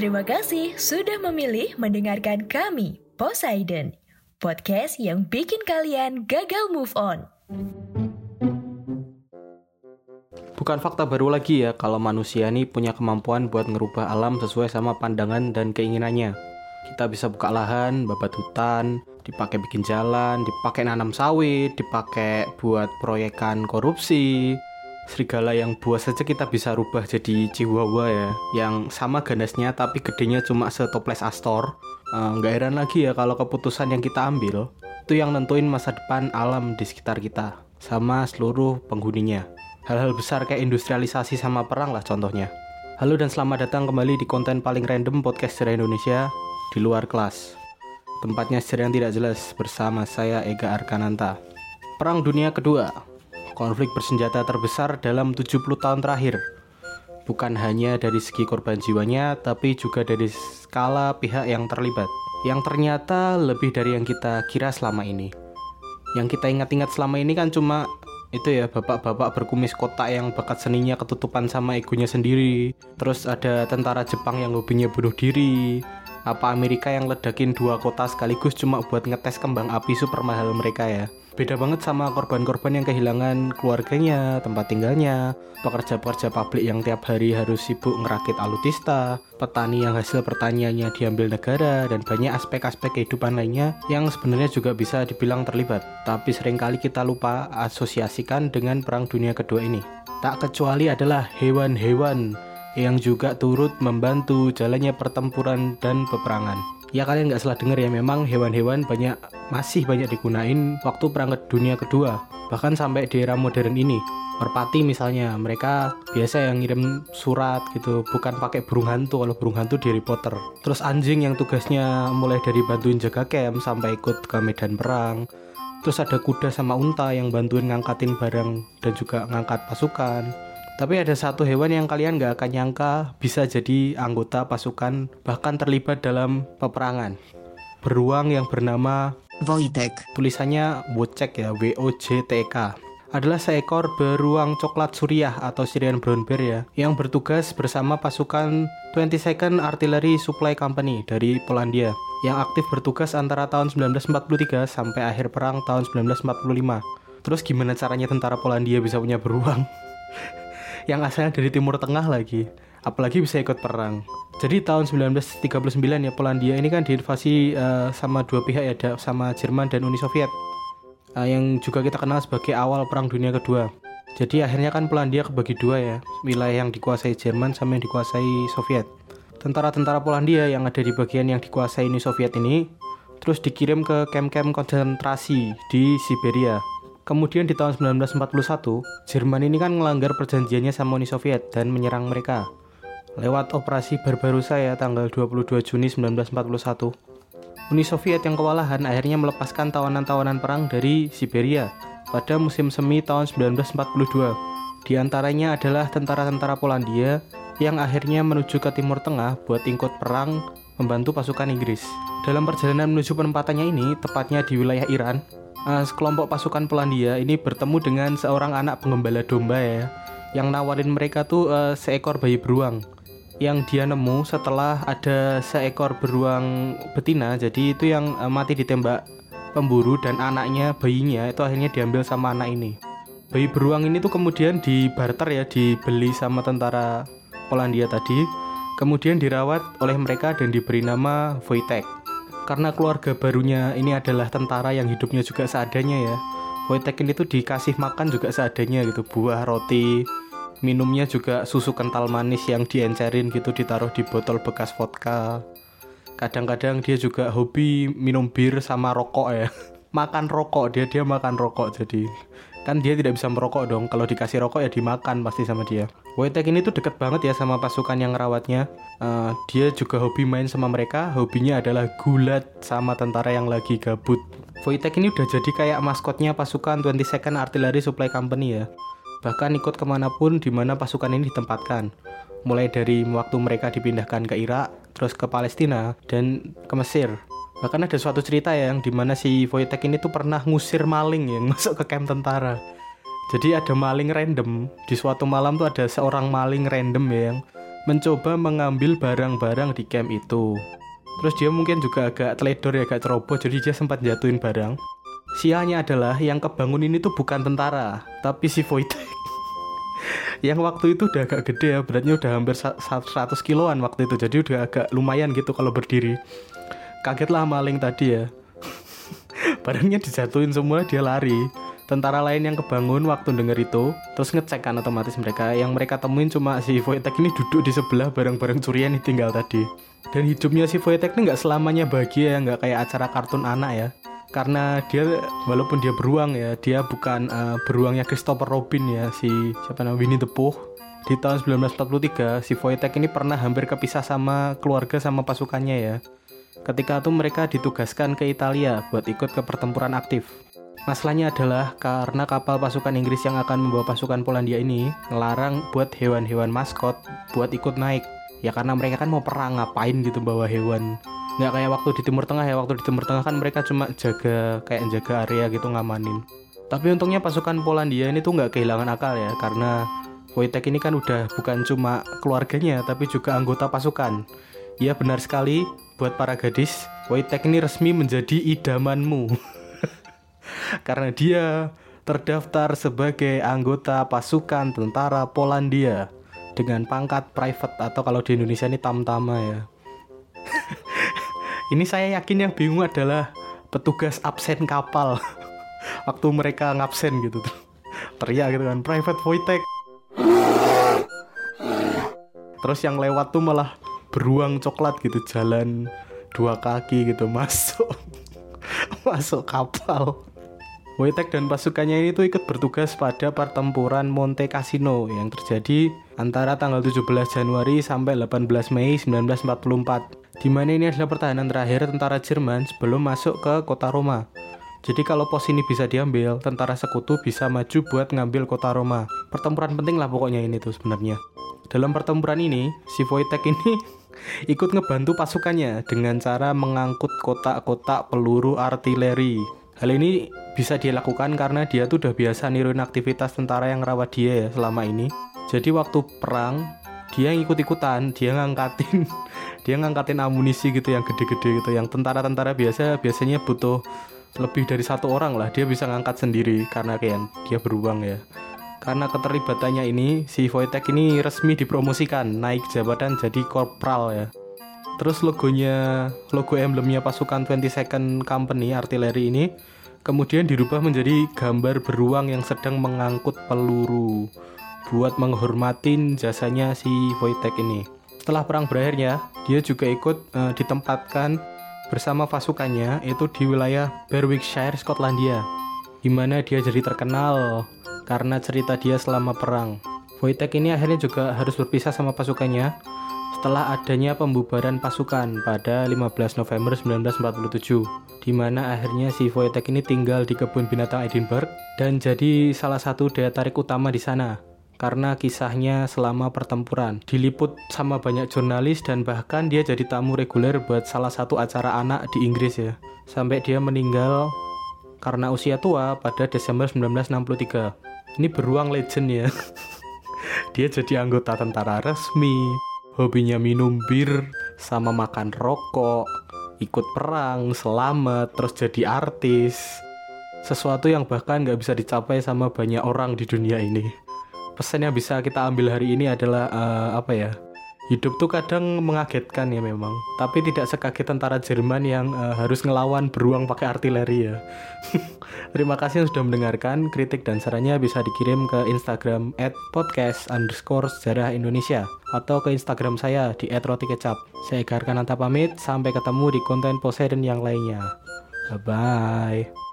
Terima kasih sudah memilih mendengarkan kami, Poseidon, podcast yang bikin kalian gagal move on. Bukan fakta baru lagi ya kalau manusia ini punya kemampuan buat ngerubah alam sesuai sama pandangan dan keinginannya. Kita bisa buka lahan, babat hutan, dipakai bikin jalan, dipakai nanam sawit, dipakai buat proyekan korupsi. Serigala yang buas saja kita bisa rubah jadi chihuahua ya, yang sama ganasnya tapi gedenya cuma setoples astor. Eh, Nggak heran lagi ya kalau keputusan yang kita ambil itu yang nentuin masa depan alam di sekitar kita sama seluruh penghuninya. Hal-hal besar kayak industrialisasi sama perang lah contohnya. Halo dan selamat datang kembali di konten paling random podcast sejarah Indonesia di luar kelas. Tempatnya sejarah yang tidak jelas bersama saya Ega Arkananta. Perang Dunia Kedua, konflik bersenjata terbesar dalam 70 tahun terakhir. Bukan hanya dari segi korban jiwanya, tapi juga dari skala pihak yang terlibat. Yang ternyata lebih dari yang kita kira selama ini. Yang kita ingat-ingat selama ini kan cuma itu ya bapak-bapak berkumis kotak yang bakat seninya ketutupan sama egonya sendiri terus ada tentara Jepang yang hobinya bunuh diri apa Amerika yang ledakin dua kota sekaligus cuma buat ngetes kembang api super mahal mereka ya beda banget sama korban-korban yang kehilangan keluarganya, tempat tinggalnya, pekerja-pekerja pabrik yang tiap hari harus sibuk ngerakit alutista, petani yang hasil pertaniannya diambil negara, dan banyak aspek-aspek kehidupan lainnya yang sebenarnya juga bisa dibilang terlibat. Tapi sering kali kita lupa asosiasikan dengan Perang Dunia Kedua ini. Tak kecuali adalah hewan-hewan yang juga turut membantu jalannya pertempuran dan peperangan. Ya kalian nggak salah dengar ya, memang hewan-hewan banyak masih banyak digunain waktu perang dunia kedua, bahkan sampai di era modern ini. Merpati misalnya, mereka biasa yang ngirim surat gitu, bukan pakai burung hantu kalau burung hantu di Harry Potter. Terus anjing yang tugasnya mulai dari bantuin jaga camp sampai ikut ke medan perang. Terus ada kuda sama unta yang bantuin ngangkatin barang dan juga ngangkat pasukan. Tapi ada satu hewan yang kalian gak akan nyangka bisa jadi anggota pasukan bahkan terlibat dalam peperangan. Beruang yang bernama Wojtek. tulisannya Wojtek ya, W O J T K. Adalah seekor beruang coklat suriah atau Syrian brown bear ya, yang bertugas bersama pasukan 22nd Artillery Supply Company dari Polandia yang aktif bertugas antara tahun 1943 sampai akhir perang tahun 1945. Terus gimana caranya tentara Polandia bisa punya beruang? Yang asalnya dari Timur Tengah lagi apalagi bisa ikut perang. Jadi tahun 1939 ya Polandia ini kan diinvasi uh, sama dua pihak ya sama Jerman dan Uni Soviet uh, yang juga kita kenal sebagai awal perang dunia kedua. Jadi akhirnya kan Polandia kebagi dua ya wilayah yang dikuasai Jerman sama yang dikuasai Soviet. Tentara-tentara Polandia yang ada di bagian yang dikuasai Uni Soviet ini terus dikirim ke kem-kem konsentrasi di Siberia Kemudian di tahun 1941, Jerman ini kan melanggar perjanjiannya sama Uni Soviet dan menyerang mereka. Lewat operasi Barbarossa ya tanggal 22 Juni 1941. Uni Soviet yang kewalahan akhirnya melepaskan tawanan-tawanan perang dari Siberia pada musim semi tahun 1942. Di antaranya adalah tentara-tentara Polandia yang akhirnya menuju ke Timur Tengah buat ikut perang membantu pasukan Inggris. Dalam perjalanan menuju penempatannya ini, tepatnya di wilayah Iran, uh, sekelompok pasukan Polandia ini bertemu dengan seorang anak pengembala domba ya yang nawarin mereka tuh uh, seekor bayi beruang yang dia nemu setelah ada seekor beruang betina. Jadi itu yang uh, mati ditembak pemburu dan anaknya bayinya itu akhirnya diambil sama anak ini. Bayi beruang ini tuh kemudian dibarter ya dibeli sama tentara Polandia tadi kemudian dirawat oleh mereka dan diberi nama Wojtek karena keluarga barunya ini adalah tentara yang hidupnya juga seadanya ya. Wojtek ini tuh dikasih makan juga seadanya gitu buah roti minumnya juga susu kental manis yang diencerin gitu ditaruh di botol bekas vodka. Kadang-kadang dia juga hobi minum bir sama rokok ya. Makan rokok dia dia makan rokok jadi kan dia tidak bisa merokok dong. Kalau dikasih rokok ya dimakan pasti sama dia. Wojtek ini tuh deket banget ya sama pasukan yang ngerawatnya. Uh, dia juga hobi main sama mereka. Hobinya adalah gulat sama tentara yang lagi gabut. Wojtek ini udah jadi kayak maskotnya pasukan 22nd Artillery Supply Company ya. Bahkan ikut ke mana pun di mana pasukan ini ditempatkan. Mulai dari waktu mereka dipindahkan ke Irak terus ke Palestina dan ke Mesir bahkan ada suatu cerita ya yang di mana si Wojtek ini tuh pernah ngusir maling yang masuk ke camp tentara jadi ada maling random di suatu malam tuh ada seorang maling random ya yang mencoba mengambil barang-barang di camp itu. Terus dia mungkin juga agak teledor ya, agak ceroboh, jadi dia sempat jatuhin barang. Sialnya adalah yang kebangun ini tuh bukan tentara, tapi si Wojtek. yang waktu itu udah agak gede ya, beratnya udah hampir 100 kiloan waktu itu, jadi udah agak lumayan gitu kalau berdiri. Kagetlah maling tadi ya. Barangnya dijatuhin semua, dia lari. Tentara lain yang kebangun waktu denger itu terus ngecek kan otomatis mereka. Yang mereka temuin cuma si Voitek ini duduk di sebelah barang-barang curian yang tinggal tadi. Dan hidupnya si Voitek ini nggak selamanya bahagia ya nggak kayak acara kartun anak ya. Karena dia walaupun dia beruang ya dia bukan uh, beruangnya Christopher Robin ya si siapa namanya Winnie the Pooh. Di tahun 1943 si Voitek ini pernah hampir kepisah sama keluarga sama pasukannya ya ketika itu mereka ditugaskan ke Italia buat ikut ke pertempuran aktif Masalahnya adalah karena kapal pasukan Inggris yang akan membawa pasukan Polandia ini ngelarang buat hewan-hewan maskot buat ikut naik. Ya karena mereka kan mau perang ngapain gitu bawa hewan. Nggak kayak waktu di Timur Tengah ya, waktu di Timur Tengah kan mereka cuma jaga kayak jaga area gitu ngamanin. Tapi untungnya pasukan Polandia ini tuh nggak kehilangan akal ya karena Wojtek ini kan udah bukan cuma keluarganya tapi juga anggota pasukan. Ya benar sekali buat para gadis, Wojtek ini resmi menjadi idamanmu. karena dia terdaftar sebagai anggota pasukan tentara Polandia dengan pangkat private atau kalau di Indonesia ini tamtama ya. ini saya yakin yang bingung adalah petugas absen kapal waktu mereka ngabsen gitu. Teriak gitu kan, private Wojtek. Terus yang lewat tuh malah beruang coklat gitu jalan dua kaki gitu masuk masuk kapal Wojtek dan pasukannya ini tuh ikut bertugas pada pertempuran Monte Cassino yang terjadi antara tanggal 17 Januari sampai 18 Mei 1944 di mana ini adalah pertahanan terakhir tentara Jerman sebelum masuk ke kota Roma. Jadi kalau pos ini bisa diambil, tentara sekutu bisa maju buat ngambil kota Roma. Pertempuran penting lah pokoknya ini tuh sebenarnya. Dalam pertempuran ini, si Wojtek ini ikut ngebantu pasukannya dengan cara mengangkut kotak-kotak peluru artileri Hal ini bisa dia lakukan karena dia tuh udah biasa niruin aktivitas tentara yang rawat dia ya selama ini. Jadi waktu perang dia ngikut-ikutan, dia ngangkatin dia ngangkatin amunisi gitu yang gede-gede gitu. Yang tentara-tentara biasa biasanya butuh lebih dari satu orang lah dia bisa ngangkat sendiri karena kayak dia beruang ya. Karena keterlibatannya ini si Wojtek ini resmi dipromosikan naik jabatan jadi korpral ya. Terus logonya, logo emblemnya pasukan 22nd Company artileri ini kemudian dirubah menjadi gambar beruang yang sedang mengangkut peluru buat menghormatin jasanya si Wojtek ini. Setelah perang berakhirnya, dia juga ikut uh, ditempatkan bersama pasukannya itu di wilayah Berwickshire, Skotlandia, di mana dia jadi terkenal karena cerita dia selama perang. Wojtek ini akhirnya juga harus berpisah sama pasukannya setelah adanya pembubaran pasukan pada 15 November 1947, di mana akhirnya si Wojtek ini tinggal di kebun binatang Edinburgh dan jadi salah satu daya tarik utama di sana karena kisahnya selama pertempuran. Diliput sama banyak jurnalis dan bahkan dia jadi tamu reguler buat salah satu acara anak di Inggris ya. Sampai dia meninggal karena usia tua pada Desember 1963. Ini beruang legend ya. dia jadi anggota tentara resmi, hobinya minum bir sama makan rokok, ikut perang, selamat, terus jadi artis. Sesuatu yang bahkan nggak bisa dicapai sama banyak orang di dunia ini. Pesan yang bisa kita ambil hari ini adalah uh, apa ya? Hidup tuh kadang mengagetkan ya memang. Tapi tidak sekaget tentara Jerman yang uh, harus ngelawan beruang pakai artileri ya. Terima kasih yang sudah mendengarkan. Kritik dan sarannya bisa dikirim ke Instagram at podcast underscore sejarah Indonesia atau ke Instagram saya di at roti kecap. Saya Garkan Kananta pamit sampai ketemu di konten Poseidon yang lainnya. Bye bye